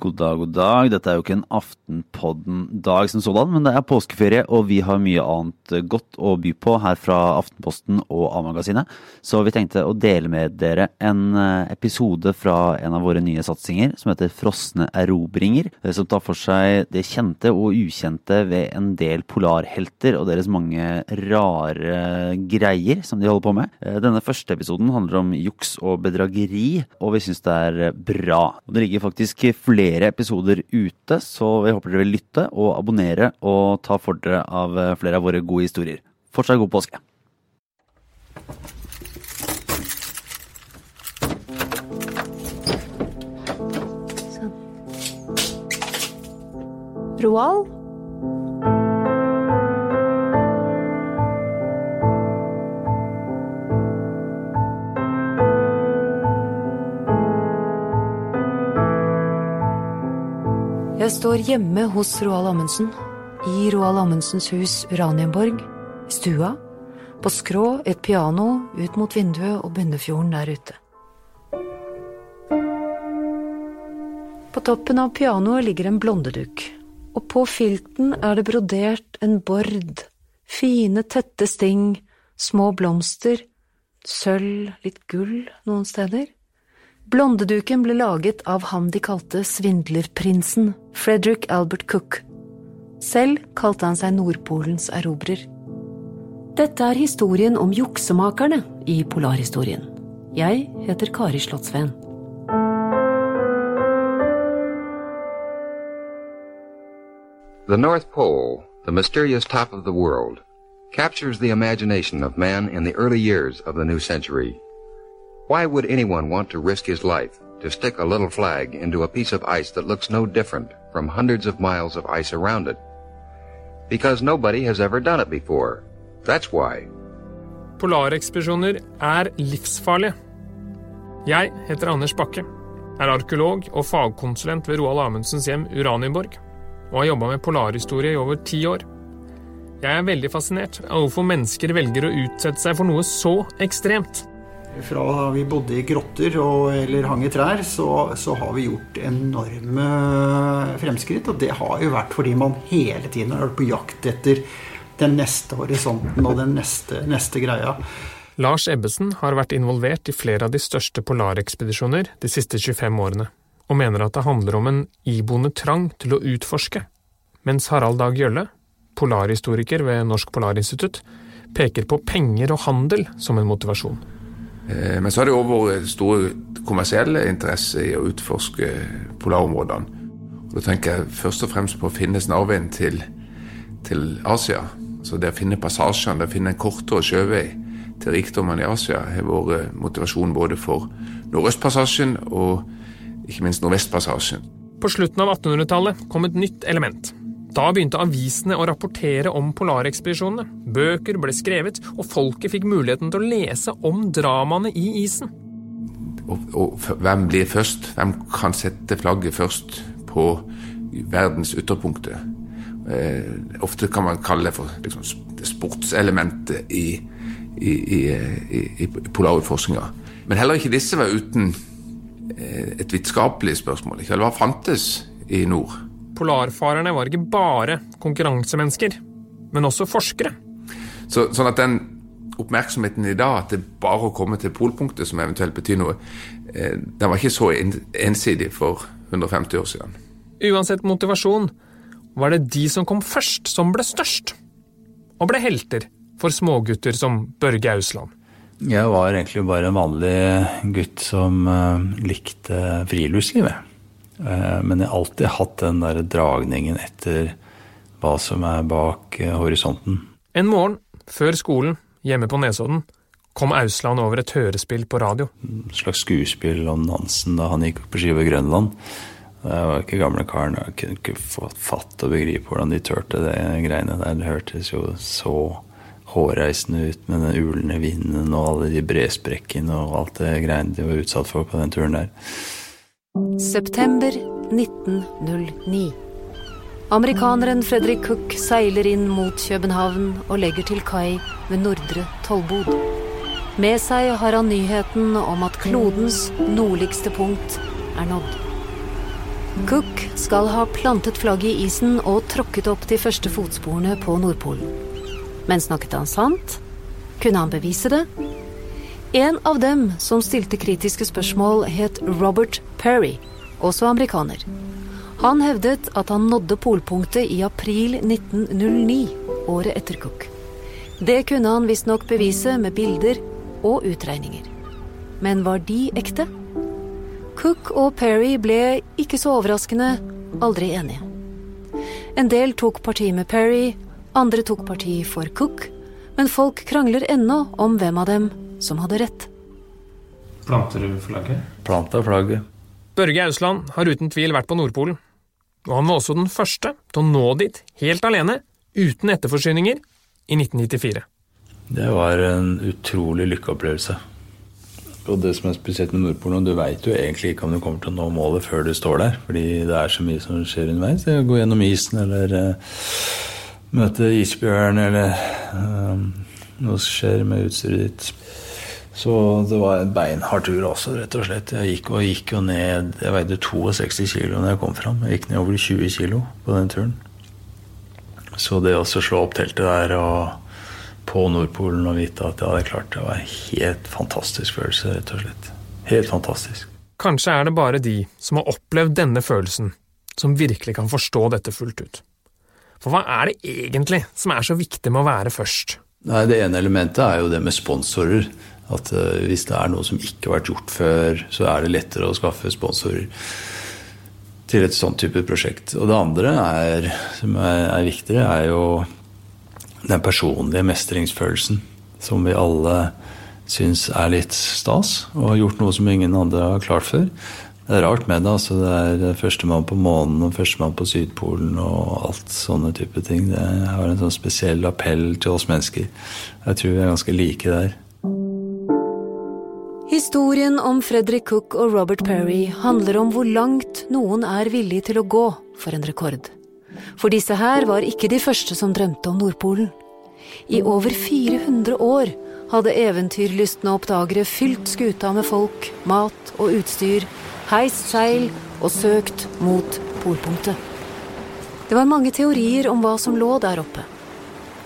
God dag, god dag. Dette er jo ikke en Aftenpodden-dag som sådan, men det er påskeferie, og vi har mye annet godt å by på her fra Aftenposten og A-magasinet. Så vi tenkte å dele med dere en eh, episode fra en av våre nye satsinger som heter Frosne erobringer. eh, Som tar for seg det kjente og ukjente ved en del polarhelter og deres mange rare greier som de holder på med. Eh, Denne første episoden handler om juks og bedrageri, og vi syns det er bra. Og det ligger faktisk flere episoder ute, så vi håper dere vil lytte og abonnere og ta for dere av flere av våre gode historier. Fortsatt god påske. Roald? Jeg står hjemme hos Roald Amundsen. I Roald Amundsens hus Uranienborg. I stua. På skrå, et piano, ut mot vinduet og Bunnefjorden der ute. På toppen av pianoet ligger en blondeduk, og på filten er det brodert en bord, fine, tette sting, små blomster, sølv, litt gull noen steder. Blondeduken ble laget av han de kalte svindlerprinsen, Frederick Albert Cook. Selv kalte han seg Nordpolens erobrer. Dette er historien om juksemakerne i Polarhistorien. Jeg heter Kari Slottsveen. The North Pole, the mysterious top of the world, captures the imagination of man in the early years of the new century. Why would anyone want to risk his life to stick a little flag into a piece of ice that looks no different from hundreds of miles of ice around it? Because nobody has ever done it before. That's why. Polarekspedisjoner er livsfarlige. Jeg heter Anders Bakke, er arkeolog og fagkonsulent ved Roald Amundsens hjem Uranienborg, og har jobba med polarhistorie i over ti år. Jeg er veldig fascinert av hvorfor mennesker velger å utsette seg for noe så ekstremt. Fra da vi bodde i grotter og, eller hang i trær, så, så har vi gjort enorme fremskritt. Og det har jo vært fordi man hele tiden har vært på jakt etter den neste horisonten og den neste, neste greia. Lars Ebbesen har vært involvert i flere av de største polarekspedisjoner de siste 25 årene, og mener at det handler om en iboende trang til å utforske, mens Harald Dag Gjølle, polarhistoriker ved Norsk Polarinstitutt, peker på penger og handel som en motivasjon. Eh, Men så har det òg vært store kommersielle interesser i å utforske polarområdene. Og Da tenker jeg først og fremst på å finne snarveien til, til Asia. Så det å finne passasjene, det å finne en kortere sjøvei til rikdommene i Asia, har vært motivasjon både for Nordøstpassasjen og ikke minst Nordvestpassasjen. På slutten av 1800-tallet kom et nytt element. Da begynte avisene å rapportere om polarekspedisjonene. Bøker ble skrevet, og folket fikk muligheten til å lese om dramaene i isen. Og, og hvem blir først? Hvem kan sette flagget først på verdens ytterpunkter? Eh, ofte kan man kalle det for liksom, sportselementet i, i, i, i, polarutforskinga. Men heller ikke disse var uten eh, et vitenskapelig spørsmål. Hva fantes i nord? Polarfarerne var ikke bare konkurransemennesker, men også forskere. Så, sånn at den oppmerksomheten i dag, at det er bare å komme til polpunktet som eventuelt betyr noe, eh, den var ikke så ensidig for 150 år siden. Uansett motivasjon var det de som kom først, som ble størst. Og ble helter for smågutter som Børge Ausland. Jeg var egentlig bare en vanlig gutt som eh, likte friluftslivet. Eh, men jeg har alltid hatt den der dragningen etter hva som er bak eh, horisonten. En morgen, før skolen, hjemme på Nesodden, kom Ausland over et hørespill på radio. Et slags skuespill om Nansen da han gikk på ski over Grønland. Jeg var ikke gamle karen, jeg kunne ikke få fatt og begripe hvordan de turte det greiene der. Det hørtes jo så hårreisende ut med den ulende vinden og alle de bresprekkene og alt det greiene de var utsatt for på den turen der. September 1909. Amerikaneren Fredrik Cook seiler inn mot København og legger til kai ved Nordre Tollbod. Med seg har han nyheten om at klodens nordligste punkt er nådd. Cook skal ha plantet flagget i isen og tråkket opp de første fotsporene på Nordpolen. Men snakket han sant? Kunne han bevise det? En av dem som stilte kritiske spørsmål, het Robert Perry, også amerikaner. Han hevdet at han nådde polpunktet i april 1909, året etter Cook. Det kunne han visstnok bevise med bilder og utregninger. Men var de ekte? Cook og Perry ble, ikke så overraskende, aldri enige. En del tok parti med Perry, andre tok parti for Cook, men folk krangler ennå om hvem av dem som hadde rett. Planter du flagget? Planta flagget. Børge Ausland har uten tvil vært på Nordpolen. Og han var også den første til å nå dit helt alene, uten etterforsyninger, i 1994. Det var en utrolig lykkeopplevelse. Og det som er spesielt med Nordpolen, du veit jo egentlig ikke om du kommer til å nå målet før du står der. Fordi det er så mye som skjer underveis. Det Gå gjennom isen eller uh, møte isbjørn eller uh, noe som skjer med utstyret ditt. Så det var en beinhard tur også, rett og slett. Jeg gikk og gikk jo ned Jeg veide 62 kilo når jeg kom fram. Jeg gikk ned over 20 kilo på den turen. Så det å slå opp teltet der og på Nordpolen og vite at jeg hadde klart det, var en helt fantastisk følelse, rett og slett. Helt fantastisk. Kanskje er det bare de som har opplevd denne følelsen, som virkelig kan forstå dette fullt ut. For hva er det egentlig som er så viktig med å være først? Nei, Det ene elementet er jo det med sponsorer. At uh, hvis det er noe som ikke har vært gjort før, så er det lettere å skaffe sponsorer til et sånt type prosjekt. Og det andre er, som er viktigere, er jo den personlige mestringsfølelsen som vi alle syns er litt stas, og har gjort noe som ingen andre har klart før. Det er rart med det. altså Det er førstemann på månen og førstemann på Sydpolen og alt sånne type ting. Det har en sånn spesiell appell til oss mennesker. Jeg tror vi er ganske like der. Historien om Fredrik Cook og Robert Perry handler om hvor langt noen er villig til å gå for en rekord. For disse her var ikke de første som drømte om Nordpolen. I over 400 år hadde eventyrlystne oppdagere fylt skuta med folk, mat og utstyr, heist seil og søkt mot polpunktet. Det var mange teorier om hva som lå der oppe.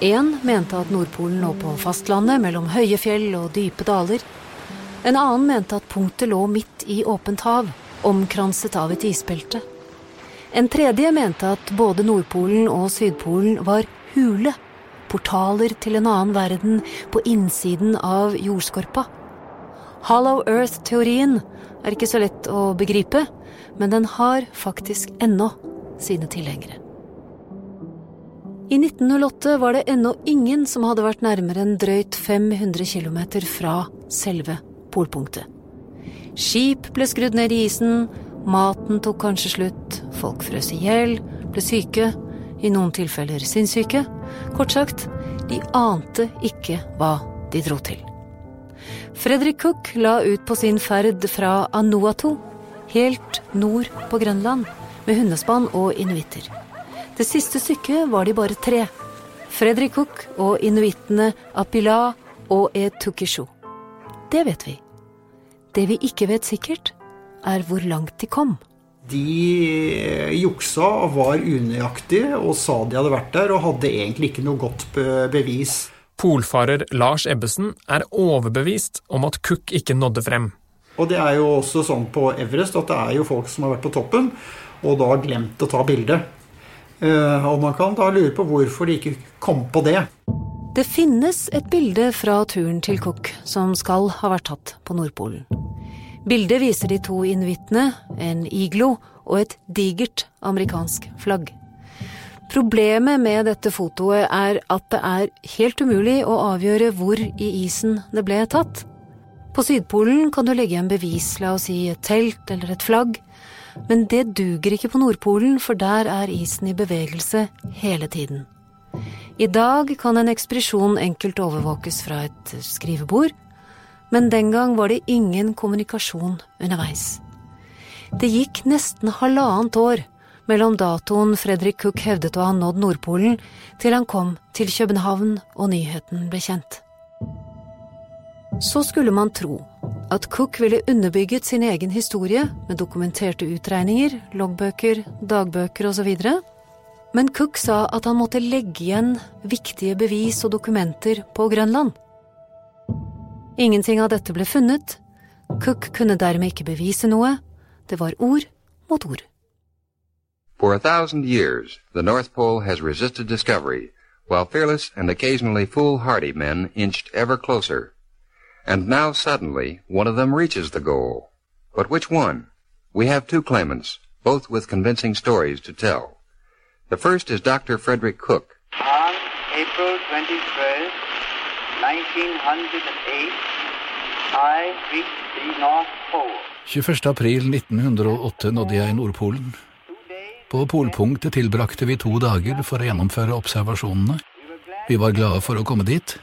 Én mente at Nordpolen lå på fastlandet mellom høye fjell og dype daler. En annen mente at punktet lå midt i åpent hav, omkranset av et isbelte. En tredje mente at både Nordpolen og Sydpolen var hule, portaler til en annen verden på innsiden av jordskorpa. Hollow Earth-teorien er ikke så lett å begripe, men den har faktisk ennå sine tilhengere. I 1908 var det ennå ingen som hadde vært nærmere enn drøyt 500 km fra selve polpunktet. Skip ble skrudd ned i isen, Maten tok kanskje slutt, folk frøs i hjel, ble syke, i noen tilfeller sinnssyke. Kort sagt, de ante ikke hva de dro til. Fredrik Cook la ut på sin ferd fra Anuatu, helt nord på Grønland, med hundespann og inuitter. Det siste stykket var de bare tre. Fredrik Cook og inuittene Apila og Etukishu. Det vet vi. Det vi ikke vet sikkert, er hvor langt de kom. De juksa og var unøyaktige og sa de hadde vært der, og hadde egentlig ikke noe godt bevis. Polfarer Lars Ebbesen er overbevist om at Cook ikke nådde frem. Og det er jo også sånn på Everest at det er jo folk som har vært på toppen, og da glemt å ta bilde. Eh, og man kan da lure på hvorfor de ikke kom på det. Det finnes et bilde fra turen til Cook som skal ha vært tatt på Nordpolen. Bildet viser de to inuittene, en iglo og et digert amerikansk flagg. Problemet med dette fotoet er at det er helt umulig å avgjøre hvor i isen det ble tatt. På Sydpolen kan du legge igjen bevis, la oss si et telt eller et flagg, men det duger ikke på Nordpolen, for der er isen i bevegelse hele tiden. I dag kan en ekspedisjon enkelt overvåkes fra et skrivebord, men den gang var det ingen kommunikasjon underveis. Det gikk nesten halvannet år mellom datoen Fredrik Cook hevdet å ha nådd Nordpolen, til han kom til København og nyheten ble kjent. Så skulle man tro at Cook ville underbygget sin egen historie med dokumenterte utregninger, loggbøker, dagbøker osv. Men Cook sa at han måtte legge igjen viktige bevis og dokumenter på Grønland. Ingenting av dette ble funnet. Cook kunne dermed ikke bevise noe. Det var ord mot ord. For a thousand years, the North Pole has resisted discovery, while fearless and occasionally foolhardy men inched ever closer. And now suddenly, one of them reaches the goal. But which one? We have two claimants, both with convincing stories to tell. The first is Dr. Frederick Cook. On April 21st, 1908, I reached the North Pole. 21. april 1908 nådde jeg Nordpolen. På polpunktet tilbrakte vi to dager for å gjennomføre observasjonene. Vi var glade for å komme dit,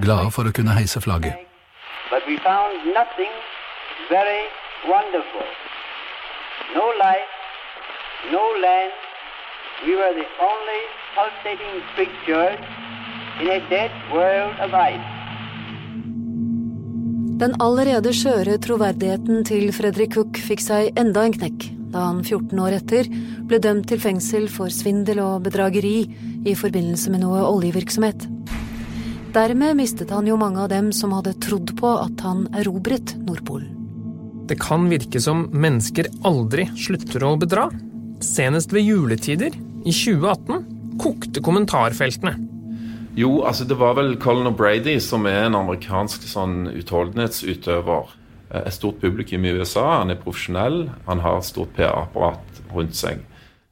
glade for å kunne heise flagget. No life, no land. We were the only pulsating creatures Den allerede skjøre troverdigheten til Fredrik Cook fikk seg enda en knekk da han 14 år etter ble dømt til fengsel for svindel og bedrageri i forbindelse med noe oljevirksomhet. Dermed mistet han jo mange av dem som hadde trodd på at han erobret Nordpolen. Det kan virke som mennesker aldri slutter å bedra. Senest ved juletider, i 2018, kokte kommentarfeltene. Jo, altså det var vel Colin O'Brady som er en amerikansk sånn utholdenhetsutøver. Eh, Et stort publikum i USA, han er profesjonell, han har et stort PR-apparat rundt seg.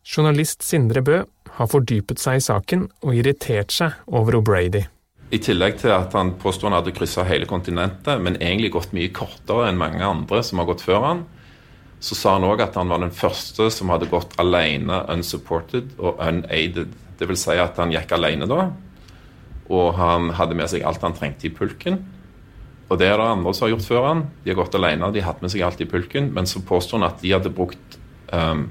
Journalist Sindre Bø har fordypet seg i saken og irritert seg over O'Brady. I tillegg til at han påstod han hadde kryssa hele kontinentet, men egentlig gått mye kortere enn mange andre som har gått før han, så sa han òg at han var den første som hadde gått alene unsupported og unaided. Det vil si at han gikk alene da, og han hadde med seg alt han trengte i pulken. Og det er det andre som har gjort før han. De har gått alene, de har hatt med seg alt i pulken, men så påstår han at de hadde brukt um,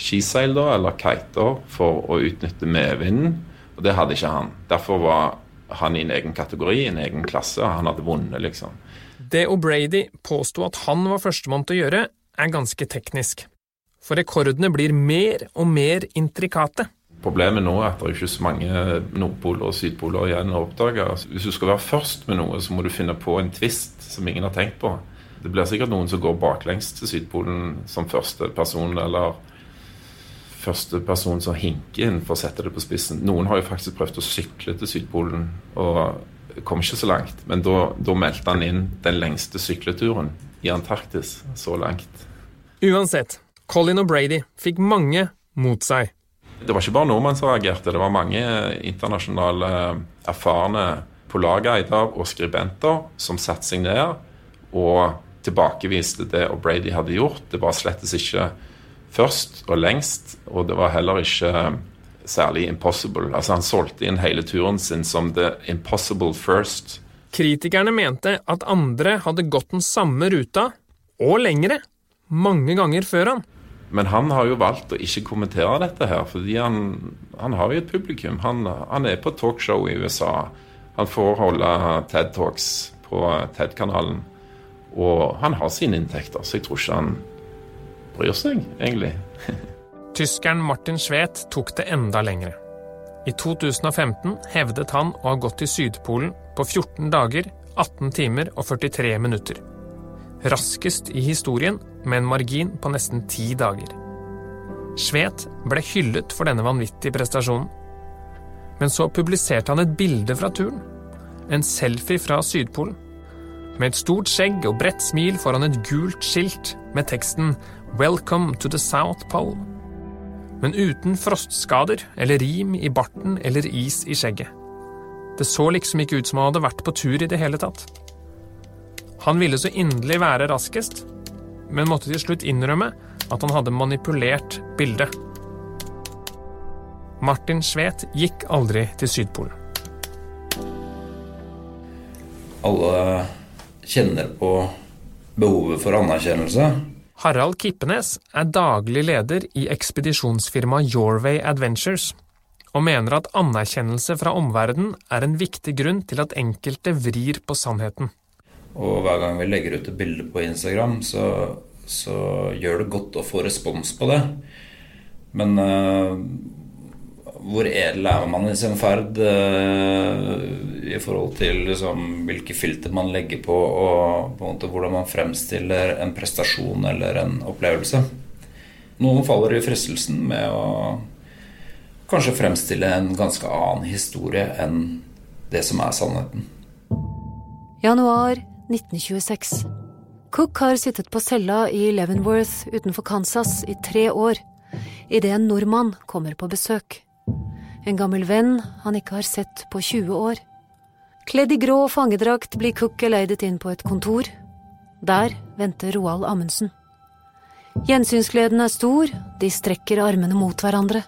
skiseil da, eller kiter for å utnytte medvinden, og det hadde ikke han. Derfor var han i en egen kategori, i en egen klasse, og han hadde vunnet, liksom. Det O'Brady påsto at han var førstemann til å gjøre, er ganske teknisk. For rekordene blir mer og mer intrikate. Problemet nå er at det er ikke så mange nordpoler og sydpoler igjen å oppdage. Altså, Hvis du skal være først med noe, så må du finne på en tvist som ingen har tenkt på. Det blir sikkert noen som går baklengs til Sydpolen som første person, eller første person som hinker inn, for å sette det på spissen. Noen har jo faktisk prøvd å sykle til Sydpolen og kom ikke så langt. Men da, meldte han inn den lengste sykleturen i Antarktis så langt. Uansett, Colin og Brady fikk mange mot seg. Det var ikke bare nordmenn som reagerte, det var mange internasjonale erfarne polarguider og skribenter som satte seg ned og tilbakeviste det O'Brady hadde gjort. Det var slettes ikke først og lengst, og det var heller ikke særlig impossible. Altså Han solgte inn hele turen sin som the impossible first. Kritikerne mente at andre hadde gått den samme ruta, og lengre, mange ganger før han. Men han har jo valgt å ikke kommentere dette her, fordi han, han har jo et publikum. Han, han er på talkshow i USA. Han får holde TED Talks på TED-kanalen. Og han har sine inntekter, så jeg tror ikke han bryr seg, egentlig. Tyskeren Martin Schwedt tok det enda lengre. I 2015 hevdet han å ha gått til Sydpolen på 14 dager, 18 timer og 43 minutter. Raskest i historien, med en margin på nesten ti dager. Schwedt ble hyllet for denne vanvittige prestasjonen. Men så publiserte han et bilde fra turen. En selfie fra Sydpolen. Med et stort skjegg og bredt smil foran et gult skilt med teksten 'Welcome to the South Pole'. Men uten frostskader eller rim i barten eller is i skjegget. Det så liksom ikke ut som han hadde vært på tur i det hele tatt. Han ville så inderlig være raskest, men måtte til slutt innrømme at han hadde manipulert bildet. Martin Schwedt gikk aldri til Sydpolen. Alle kjenner på behovet for anerkjennelse. Harald Kippenes er daglig leder i ekspedisjonsfirmaet Yorway Adventures, og mener at anerkjennelse fra omverdenen er en viktig grunn til at enkelte vrir på sannheten. Og hver gang vi legger ut et bilde på Instagram, så, så gjør det godt å få respons på det. Men uh, hvor edel er man i sin ferd uh, i forhold til liksom, hvilke filter man legger på, og på en måte hvordan man fremstiller en prestasjon eller en opplevelse? Noen faller i fristelsen med å kanskje fremstille en ganske annen historie enn det som er sannheten. Januar 1926. Cook har sittet på cella i Leavenworth utenfor Kansas i tre år idet en nordmann kommer på besøk. En gammel venn han ikke har sett på 20 år. Kledd i grå fangedrakt blir Cook geleidet inn på et kontor. Der venter Roald Amundsen. Gjensynsgleden er stor, de strekker armene mot hverandre.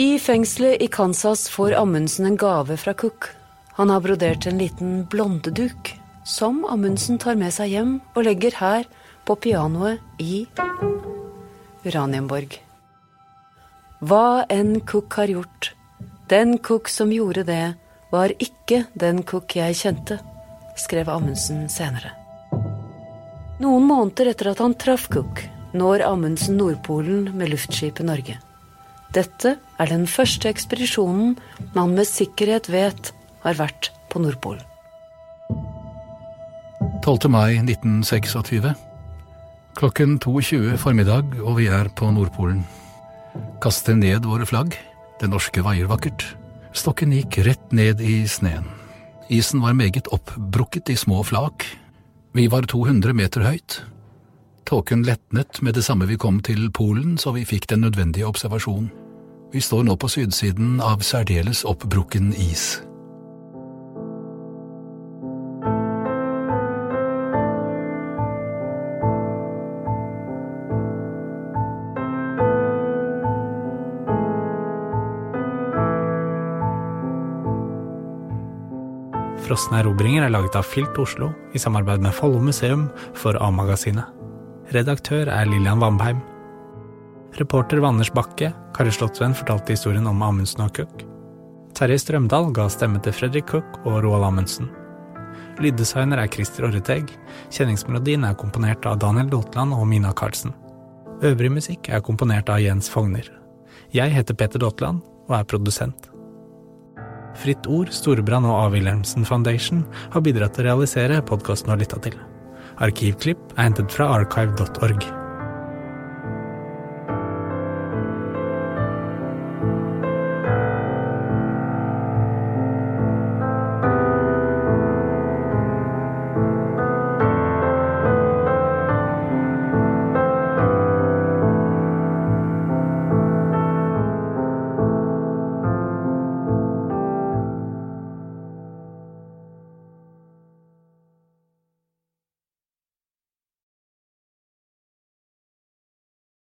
I fengselet i Kansas får Amundsen en gave fra Cook. Han har brodert en liten blondeduk, som Amundsen tar med seg hjem og legger her på pianoet i Uranienborg. Hva enn Cook har gjort, den Cook som gjorde det, var ikke den Cook jeg kjente, skrev Amundsen senere. Noen måneder etter at han traff Cook, når Amundsen Nordpolen med luftskipet Norge. Dette er den første ekspedisjonen man med sikkerhet vet har vært på Nordpolen. 12. mai 1926. Klokken 22 formiddag, og vi er på Nordpolen. Kaster ned våre flagg. Det norske vaier vakkert. Stokken gikk rett ned i sneen. Isen var meget oppbrukket i små flak. Vi var 200 meter høyt. Tåken letnet med det samme vi kom til Polen, så vi fikk den nødvendige observasjon. Vi står nå på sydsiden av særdeles oppbrukken is. Frosne erobringer er laget av Filt Oslo i samarbeid med Follo museum for A-magasinet. Redaktør er Lillian Vambeim. Reporter var Anders Bakke. Kari Slottsvenn fortalte historien om Amundsen og Cook. Terje Strømdal ga stemme til Fredrik Cook og Roald Amundsen. Lyddesigner er Christer Orreteg. Kjenningsmelodien er komponert av Daniel Dotland og Mina Karlsen. Øvrig musikk er komponert av Jens Fogner. Jeg heter Peter Dotland og er produsent. Fritt Ord, Storebrand og A. Wilhelmsen Foundation har bidratt til å realisere podkasten du har lytta til. Arkivklipp er hentet fra archive.org.